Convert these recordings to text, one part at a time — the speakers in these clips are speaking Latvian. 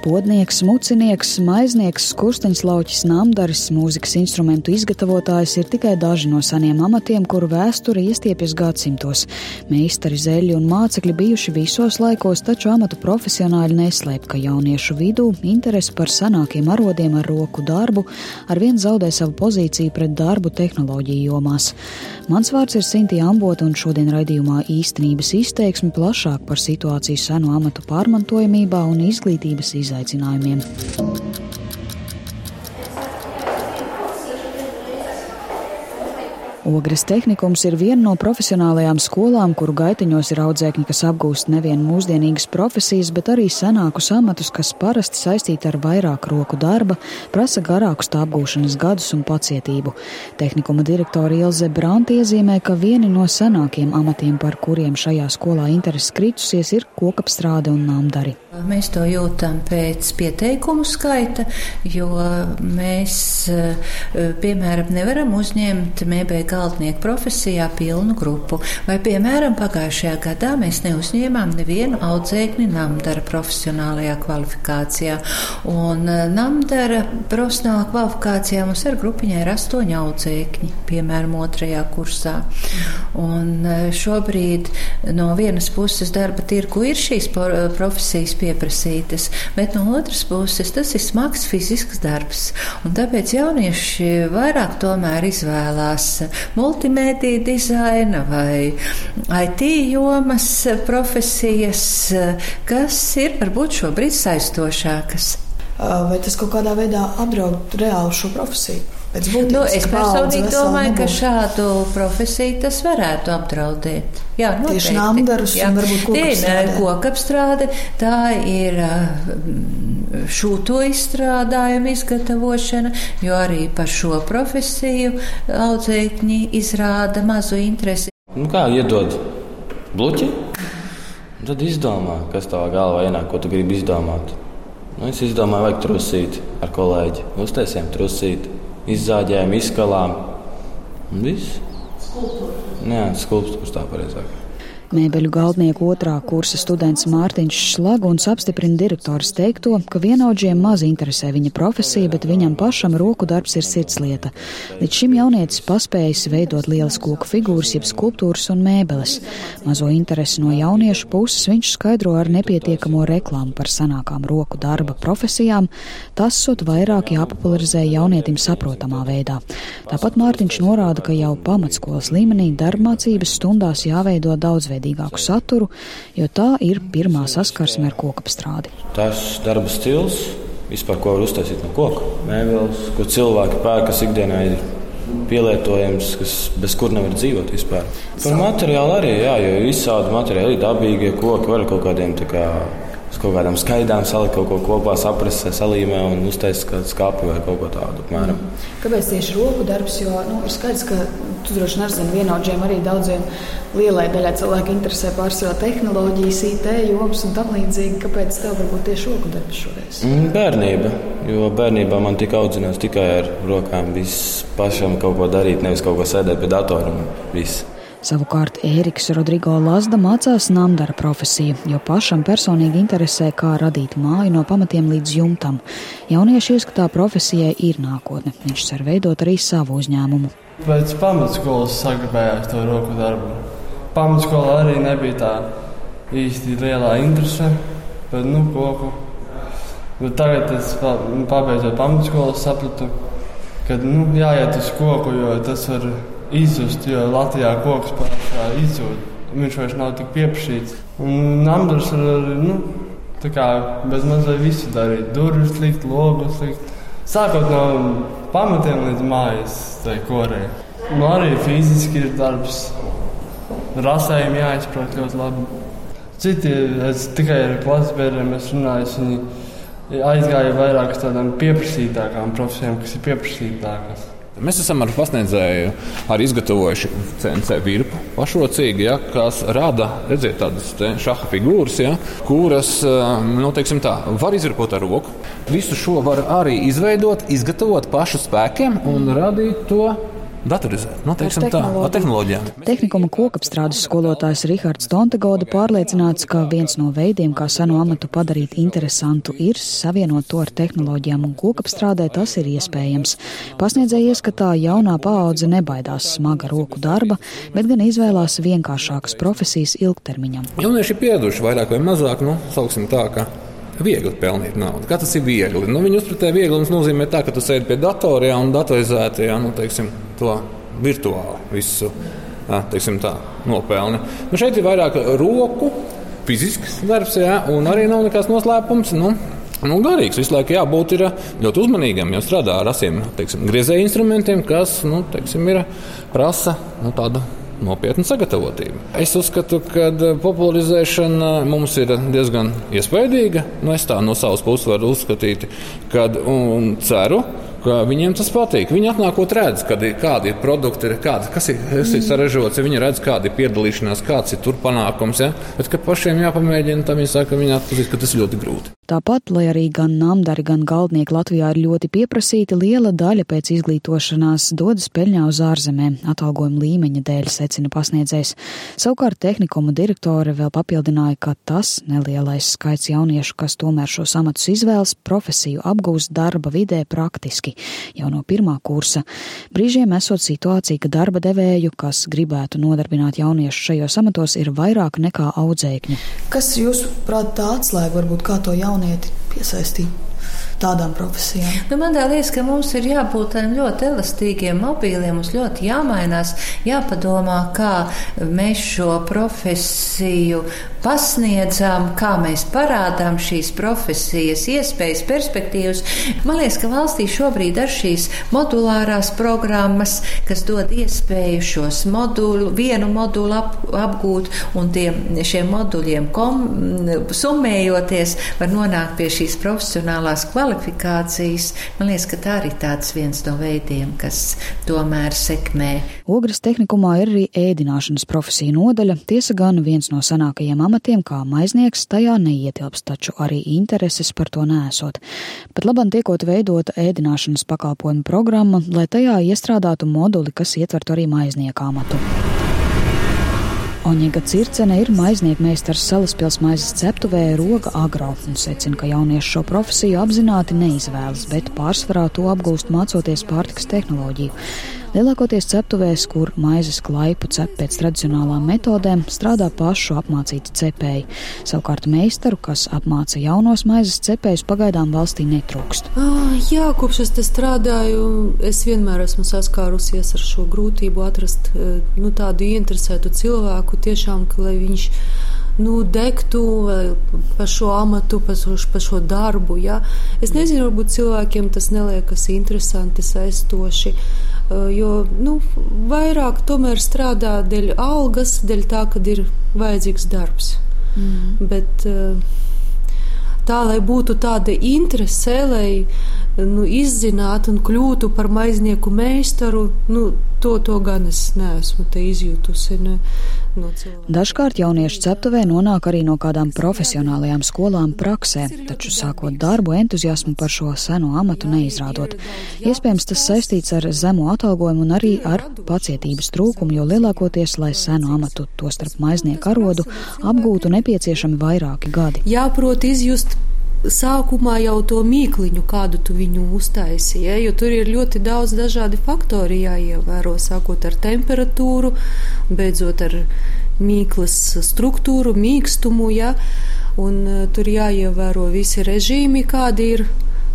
Podnieks, mucinieks, maiznieks, skursteņslauķis, namdaris, mūzikas instrumentu izgatavotājs ir tikai daži no seniem amatiem, kuru vēsture iestiepjas gadsimtos. Meistari, zeļi un mācekļi bijuši visos laikos, taču amatu profesionāļi neslēp, ka jauniešu vidū interese par senākiem arodiem ar roku darbu arvien zaudē savu pozīciju pret darbu tehnoloģiju jomās. Mans vārds ir Sintīna Ambota, un šodien raidījumā īstenības izteiksme plašāk par situāciju senu amatu pārmantojamībā un izglītības izglītībā izaicinājumiem. Ogres tehnikums ir viena no profesionālajām skolām, kuru gaitiņos ir audzēkņi, kas apgūst nevien mūsdienīgas profesijas, bet arī senākus amatus, kas parasti saistīti ar vairāk roku darba, prasa garākus tā apgūšanas gadus un pacietību. Tehnikuma direktora Ilze Brānta iezīmē, ka vieni no senākiem amatiem, par kuriem šajā skolā interesi kritusies, ir kokapstrāde un namdari. Mēs to jūtam pēc pieteikumu skaita, jo mēs, piemēram, nevaram uzņemt mēbē galdnieku profesijā pilnu grupu. Vai, piemēram, pagājušajā gadā mēs neuzņēmām nevienu audzēkni namdara profesionālajā kvalifikācijā. Un namdara profesionālā kvalifikācijā mums ar grupiņā ir astoņi audzēkņi, piemēram, otrajā kursā. Un šobrīd no vienas puses darba tirku ir šīs profesijas pieprasītas, bet no otras puses tas ir smags fizisks darbs. Un tāpēc jaunieši vairāk tomēr izvēlās multimediju dizaina vai IT jomas profesijas, kas ir varbūt šobrīd saistošākas. Vai tas kaut kādā veidā apdraud reāli šo profesiju? Nu, es personīgi domāju, ka šādu profesiju tas varētu apdraudēt. Jā, noteikti. Tieši namdarus un varbūt kokapstrāde. kokapstrāde. Tā ir šūto izstrādājumu izgatavošana, jo arī par šo profesiju audzēkņi izrāda mazu interesi. Nu kā iedod bluķi? Tad izdomā, kas tavā galvā ienāk, ko tu gribi izdomāt. Nu, es izdomāju, vajag trusīt ar kolēģi. Uztaisījām trusīt izzāģējām, izkalām. Un viss. Skulptūra. Jā, skulptūra tā pareizāk. Mēbeļu galdnieku otrā kursa students Mārtiņš Šlaguns apstiprina direktors teikto, ka vienaudžiem maz interesē viņa profesija, bet viņam pašam roku darbs ir sirdslieta. Līdz šim jaunietis paspējis veidot lielas koku figūras, jeb skulptūras un mēbeles. Mazo interesi no jauniešu puses viņš skaidro ar nepietiekamo reklāmu par sanākām roku darba profesijām, tas sot vairāk jāpopularizē jaunietim saprotamā veidā. Tāpat Mārtiņš norāda, ka jau pamatskolas līmenī darbmācības stundās jāveido daudzveidīgi daudzveidīgāku saturu, jo tā ir pirmā saskarsme ar kokapstrādi. Tas darba stils, vispār ko var uztaisīt no koka, mēbeles, ko cilvēki pērk, kas ikdienā ir pielietojams, kas bez kur nevar dzīvot vispār. Par materiālu arī, jā, jo visādi materiāli, dabīgie koki var kaut kādiem tā kā kaut kādām skaidrām salikt kaut ko kopā, saprast, salīmē un uztaisīt kādu skāpi vai kaut ko tādu. Apmēram. Kāpēc tieši roku darbs? Jo nu, ir skaidrs, ka tu droši vien arī zini, vienaudžiem arī daudziem lielai daļai cilvēku interesē pārsvarā tehnoloģijas, IT jomas un tam līdzīgi. Kāpēc tev varbūt tieši roku darbs šoreiz? Mm, bērnība. Jo bērnībā man tika audzināts tikai ar rokām. Viss pašam kaut ko darīt, nevis kaut ko sēdēt pie datora un viss. Savukārt Ēriks Rodrigo Lazda mācās namdara profesiju, jo pašam personīgi interesē, kā radīt māju no pamatiem līdz jumtam. Jaunieši ieskatā profesijai ir nākotne. Viņš cer veidot arī savu uzņēmumu. Pēc pamatskolas sagribējās to roku darbu. Pamatskolā arī nebija tā īsti lielā interese par nu, koku. Bet tagad, es pabeidzot pamatskolu, sapratu, ka nu, jāiet uz koku, jo tas var izzust, jo Latvijā koks pārsvarā izzūd. Viņš vairs nav tik pieprasīts. Un Namburs var arī nu, bez mazliet visu darīt. Durvis likt, logus likt. Sākot no pamatiem līdz mājas korē. Nu, arī fiziski ir darbs. Rasējumi jāizprot ļoti labi. Citi, es tikai ar klases biedriem runāju, viņi aizgāja vairāk uz tādām pieprasītākām profesijām, kas ir pieprasītākas. Mēs esam ar pasniedzēju arī izgatavojuši CNC virpu pašrocīgi, ja, kas rada redziet, tādas šaha figūras, ja, kuras nu, tā, var izripot ar roku. Visu šo var arī izveidot, izgatavot pašu spēkiem un radīt to datorizēt. Nu, teiksim, tā, ar tehnoloģijām. Tehnikuma kokapstrādes skolotājs Rihards Tontegoda pārliecināts, ka viens no veidiem, kā senu amatu padarīt interesantu, ir savienot to ar tehnoloģijām, un kokapstrādē tas ir iespējams. Pasniedzējies, ka tā jaunā paudze nebaidās smaga roku darba, bet gan izvēlās vienkāršākas profesijas ilgtermiņam. Jaunieši ir pieraduši vairāk vai mazāk, nu, sauksim tā, ka viegli pelnīt naudu. Kā tas ir viegli? Nu, viņi uzpratē vieglums nozīmē tā, ka tu sēdi pie datoriem un datorizēti, ja, nu, teiksim, to virtuāli visu tā, nopelni. Nu, šeit ir vairāk roku, fizisks darbs, ja, un arī nav nekas noslēpums. Nu, Nu, garīgs visu laiku jābūt ir ļoti uzmanīgam, jo strādā ar asiem griezēju instrumentiem, kas nu, teiksim, ir, prasa nu, tādu nopietna sagatavotība. Es uzskatu, ka popularizēšana mums ir diezgan iespaidīga. Nu, es tā no savas puses varu uzskatīt, kad, un ceru, ka viņiem tas patīk. Viņi atnākot redz, kad, kādi ir produkti, kādi, kas ir, kas ir sarežģīts, ja viņi redz, kāda ir piedalīšanās, kāds ir tur panākums. Ja? Bet, pašiem jāpamēģina, tad viņi saka, ka viņi atpazīst, ka tas ir ļoti grūti. Tāpat, lai arī gan namdari, gan galdnieki Latvijā ir ļoti pieprasīti, liela daļa pēc izglītošanās dodas peļņā uz ārzemēm, atalgojuma līmeņa dēļ, secina pasniedzējs. Savukārt tehnikuma direktore vēl papildināja, ka tas nelielais skaits jauniešu, kas tomēr šos amatus izvēlas, profesiju apgūst darba vidē praktiski jau no pirmā kursa. Brīžiem esot situācija, ka darba devēju, kas gribētu nodarbināt jauniešus šajos amatos, ir vairāk nekā audzēkņu. Kas jūs prāt tā atslēga varbūt kā to jaunu? Jaunieti piesaistīt tādām profesijām? Nu, man liekas, ka mums ir jābūt ļoti elastīgiem, mobiliem, mums ļoti jāmainās, jāpadomā, kā mēs šo profesiju pasniedzam, kā mēs parādām šīs profesijas, iespējas, perspektīvas. Man liekas, ka valstī šobrīd ir šīs modulārās programmas, kas dod iespēju šos modulu, vienu modulu ap, apgūt, un tiem, šiem moduļiem kom, summējoties, var nonākt pie šīs profesionālās kvalifikācijas. Man liekas, ka tā arī tāds viens no veidiem, kas tomēr sekmē. Ogres tehnikumā ir arī ēdināšanas profesija nodaļa, tiesa gan viens no senākajiem amatiem kā maiznieks tajā neietilpst, taču arī intereses par to nesot. Pat labam tiekot veidota ēdināšanas pakalpojumu programma, lai tajā iestrādātu moduli, kas ietvertu arī maiznieka amatu. Oņiga Circene ir maiznieka meistars Salaspils maizes ceptuvē Roga Agro un secina, ka jaunieši šo profesiju apzināti neizvēlas, bet pārsvarā to apgūst mācoties pārtikas tehnoloģiju. Lielākoties ceptuvēs, kur maizes klaipu cep pēc tradicionālām metodēm, strādā pašu apmācīti cepēji. Savukārt meistaru, kas apmāca jaunos maizes cepējus, pagaidām valstī netrūkst. Ah, jā, kopš es te strādāju, es vienmēr esmu saskārusies ar šo grūtību atrast nu, tādu ieinteresētu cilvēku, tiešām, lai viņš nu, degtu par šo amatu, par šo, par šo darbu. Ja? Es nezinu, varbūt cilvēkiem tas neliekas interesanti, saistoši. Jo nu, vairāk tomēr strādā dēļ algas, dēļ tā, ka ir vajadzīgs darbs. Mm. Bet, tā, lai būtu tāda interese, lai nu, izzinātu un kļūtu par maiznieku meistaru, nu, to, to gan es neesmu izjutusi. Ne no cilvēkiem. Dažkārt jauniešu ceptuvē nonāk arī no kādām profesionālajām skolām praksē, taču sākot darbu entuziasmu par šo seno amatu neizrādot. Iespējams, tas saistīts ar zemo atalgojumu un arī ar pacietības trūkumu, jo lielākoties, lai senu amatu, to starp maiznieku arodu, apgūtu nepieciešami vairāki gadi. Jāprot izjust sākumā jau to mīkliņu, kādu tu viņu uztaisīji, ja, jo tur ir ļoti daudz dažādi faktori jāievēro, sākot ar temperatūru, beidzot ar mīklas struktūru, mīkstumu, ja, un uh, tur jāievēro visi režīmi, kādi ir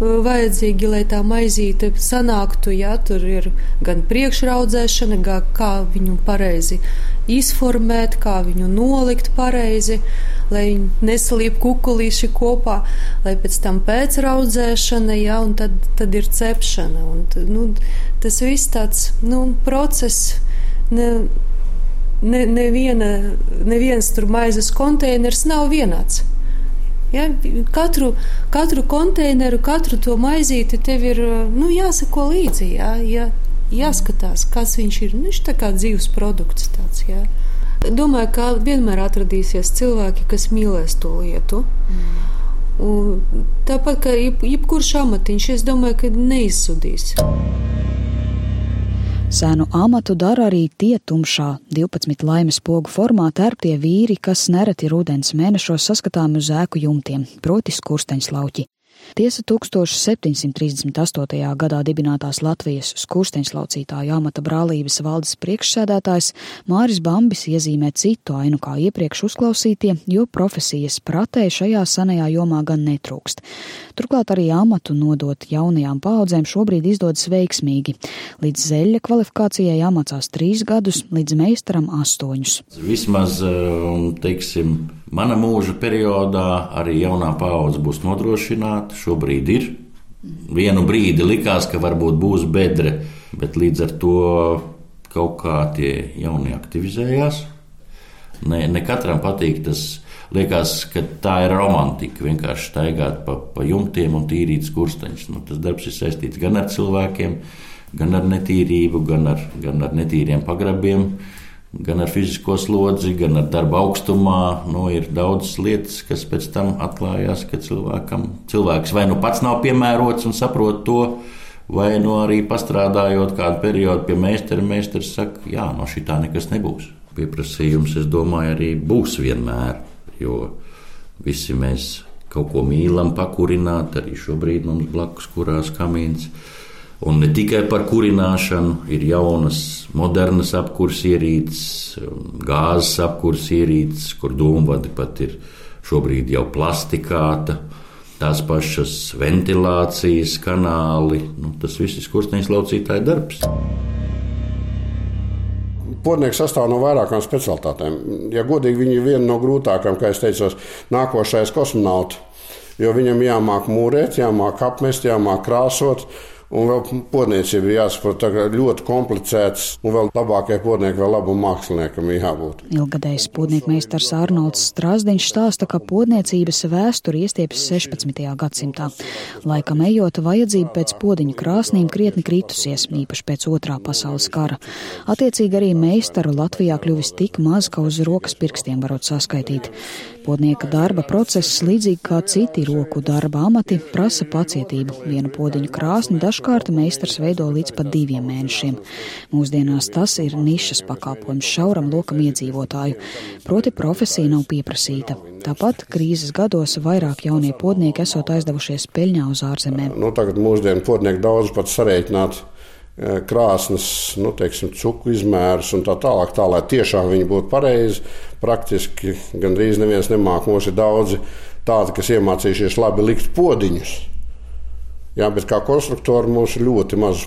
vajadzīgi, lai tā maizīte sanāktu. Jā, tur ir gan priekšraudzēšana, gan kā viņu pareizi izformēt, kā viņu nolikt pareizi, lai nesalīp kukulīši kopā, lai pēc tam pēcraudzēšana, jā, un tad, tad ir cepšana. Un, nu, tas viss tāds nu, process. Ne, ne, neviena, neviens tur maizes konteiners nav vienāds. Ja, katru, katru konteineru, katru to maizīti tev ir nu, jāsako līdzi. Ja, ja, jāskatās, kas viņš ir. Nu, viņš ir kā dzīves produkts. Tāds, ja. Domāju, ka vienmēr atradīsies cilvēki, kas mīlēs to lietu. Mm. Un tāpat kā jeb, jebkurš amatiņš, es domāju, ka neizsudīs. Sēnu amatu dara arī tie tumšā, 12 laimes pogu formā tērptie vīri, kas nereti rudens mēnešos saskatām uz ēku jumtiem, proti skursteņslauķi. Tiesa 1738. gadā dibinātās Latvijas skursteņslaucītāju amata brālības valdes priekšsēdētājs Māris Bambis iezīmē citu ainu kā iepriekš uzklausītie, jo profesijas pratē šajā sanajā jomā gan netrūkst. Turklāt arī amatu nodot jaunajām paudzēm šobrīd izdodas veiksmīgi. Līdz zeļa kvalifikācijai jāmācās trīs gadus, līdz meistaram astoņus. Vismaz, um, teiksim, mana mūža periodā arī jaunā paudze būs nodrošināta šobrīd ir. Vienu brīdi likās, ka varbūt būs bedre, bet līdz ar to kaut kā tie jaunie aktivizējās. Ne, ne katram patīk tas. Liekas, ka tā ir romantika. Vienkārši staigāt pa, pa jumtiem un tīrīt skursteņus. Nu, tas darbs ir saistīts gan ar cilvēkiem, gan ar netīrību, gan ar, gan ar netīriem pagrabiem gan ar fizisko slodzi, gan ar darba augstumā. Nu, ir daudzas lietas, kas pēc tam atklājās, ka cilvēkam, cilvēks vai nu pats nav piemērots un saprot to, vai nu arī pastrādājot kādu periodu pie meistara, meistars saka, jā, no šī tā nekas nebūs. Pieprasījums, es domāju, arī būs vienmēr, jo visi mēs kaut ko mīlam pakurināt, arī šobrīd mums blakus kurās kamīns. Un ne tikai par kurināšanu, ir jaunas, modernas apkurss ierīces, gāzes apkurss ierīces, kur dūmvadi pat ir šobrīd jau plastikāta, tās pašas ventilācijas kanāli. Nu, tas viss ir kursnīs laucītāja darbs. Podnieks sastāv no vairākām specialitātēm. Ja godīgi, viņi ir viena no grūtākajām, kā es teicu, nākošais kosmonauts. Jo viņam jāmāk mūrēt, jāmāk apmest, jāmāk krāsot. Un vēl podniecība ir jāsaprot, kā ļoti komplicēts, un vēl labākai podniekam, vēl labam māksliniekam jābūt. Ilgadējs podnieku meistars Arnolds Strāzdiņš stāsta, ka podniecības vēsturi iestiepjas 16. gadsimtā. Laikam ejot, vajadzība pēc podiņa krāsnīm krietni kritusies, īpaši pēc otrā pasaules kara. Attiecīgi arī meistaru Latvijā kļuvis tik maz, ka uz rokas pirkstiem varot saskaitīt. Podnieka darba process, līdzīgi kā citi roku darba amati, prasa pacietību. Vienu podiņu krāsni dažkārt meistars veido līdz pat diviem mēnešiem. Mūsdienās tas ir nišas pakalpojums šauram lokam iedzīvotāju, proti profesija nav pieprasīta. Tāpat krīzes gados vairāk jaunie podnieki esot aizdevušies peļņā uz ārzemēm. Nu, tagad mūsdienu podnieki daudz pat sareiķināt krāsnes, nu, teiksim, cuku izmērus un tā tālāk, tā lai tiešām viņi būtu pareizi. Praktiski gandrīz neviens nemāk. Mums ir daudzi tādi, kas iemācījušies labi likt podiņus. Jā, bet kā konstruktori mums ir ļoti maz.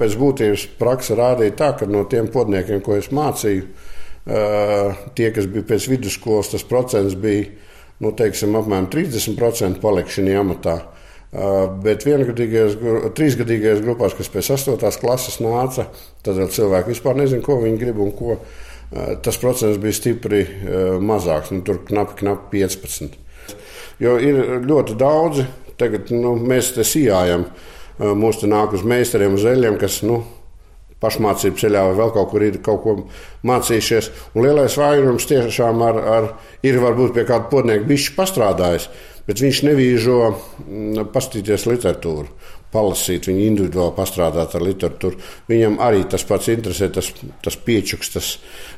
Pēc būtības praksa rādīja tā, ka no tiem podniekiem, ko es mācīju, tie, kas bija pēc vidusskolas, tas procents bija nu, teiksim, apmēram 30% palikšana amatā. Bet viengadīgajās, trīsgadīgajās grupās, kas pēc 8. klases nāca, tad cilvēki vispār nezina, ko viņi grib un ko. Tas procents bija stipri mazāks, nu, tur knapi, knapi 15. Jo ir ļoti daudzi, tagad nu, mēs te sijājam, mūs te nāk uz meistariem, uz eļļiem, kas nu, pašmācību ceļā vai vēl kaut kur ir kaut ko mācījušies. Un lielais vairums tiešām ar, ar, ir varbūt pie kāda podnieka bišķi pastrādājis bet viņš nevīžo mm, paskatīties literatūru. Palasīt, viņu individuāli pastrādāt ar literatūru. Viņam arī tas pats interesē, tas, tas piečuks, tas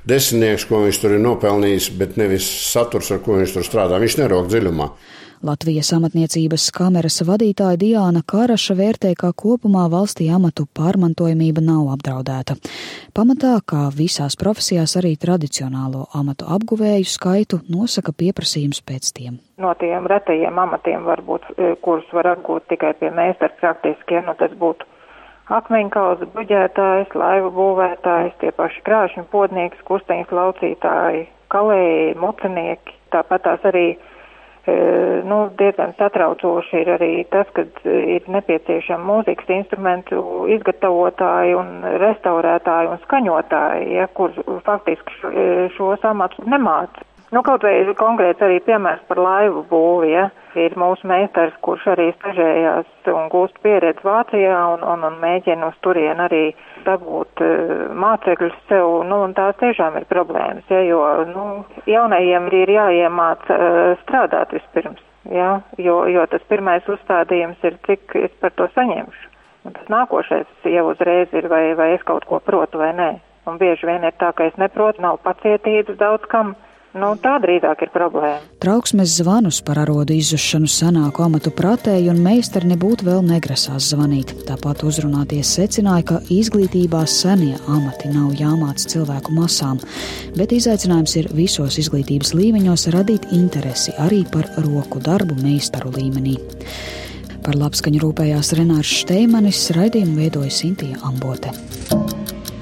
desmitnieks, ko viņš tur ir nopelnījis, bet nevis saturs, ar ko viņš tur strādā. Viņš nerok dziļumā. Latvijas amatniecības kameras vadītāja Diāna Karaša vērtē, ka kopumā valstī amatu pārmantojamība nav apdraudēta. Pamatā, kā visās profesijās, arī tradicionālo amatu apguvēju skaitu nosaka pieprasījums pēc tiem. No tiem retajiem amatiem, varbūt, e, kurus var apgūt tikai pie meistara praktiskie, nu tas būtu akmeņkauza buģētājs, laivu būvētājs, tie paši krāšņu podnieks, kusteņas laucītāji, kalēji, mucinieki, tāpat tās arī nu, diezgan satraucoši ir arī tas, ka ir nepieciešama mūzikas instrumentu izgatavotāji un restaurētāji un skaņotāji, ja, kur faktiski šos amatus nemāca. Nu, kaut vai konkrēts arī piemērs par laivu būvi, ja, ir mūsu meistars, kurš arī stažējās un gūst pieredzi Vācijā un, un, un mēģina uz turien arī dabūt uh, mācekļus sev, nu, un tās tiešām ir problēmas, ja, jo, nu, jaunajiem ir jāiemāc uh, strādāt vispirms, ja, jo, jo tas pirmais uzstādījums ir, cik es par to saņemšu. Un tas nākošais jau uzreiz ir, vai, vai es kaut ko protu vai nē. Un bieži vien ir tā, ka es neprotu, nav pacietības daudz kam. Nu, tā drīzāk ir problēma. Trauksmes zvanus par arodu izzušanu senāku amatu pratēju, un meistari nebūtu vēl negrasās zvanīt. Tāpat uzrunāties secināja, ka izglītībā senie amati nav jāmāca cilvēku masām, bet izaicinājums ir visos izglītības līmeņos radīt interesi arī par roku darbu meistaru līmenī. Par labskaņu rūpējās Renārs Šteimanis, raidījumu veidoja Sintīja Ambote.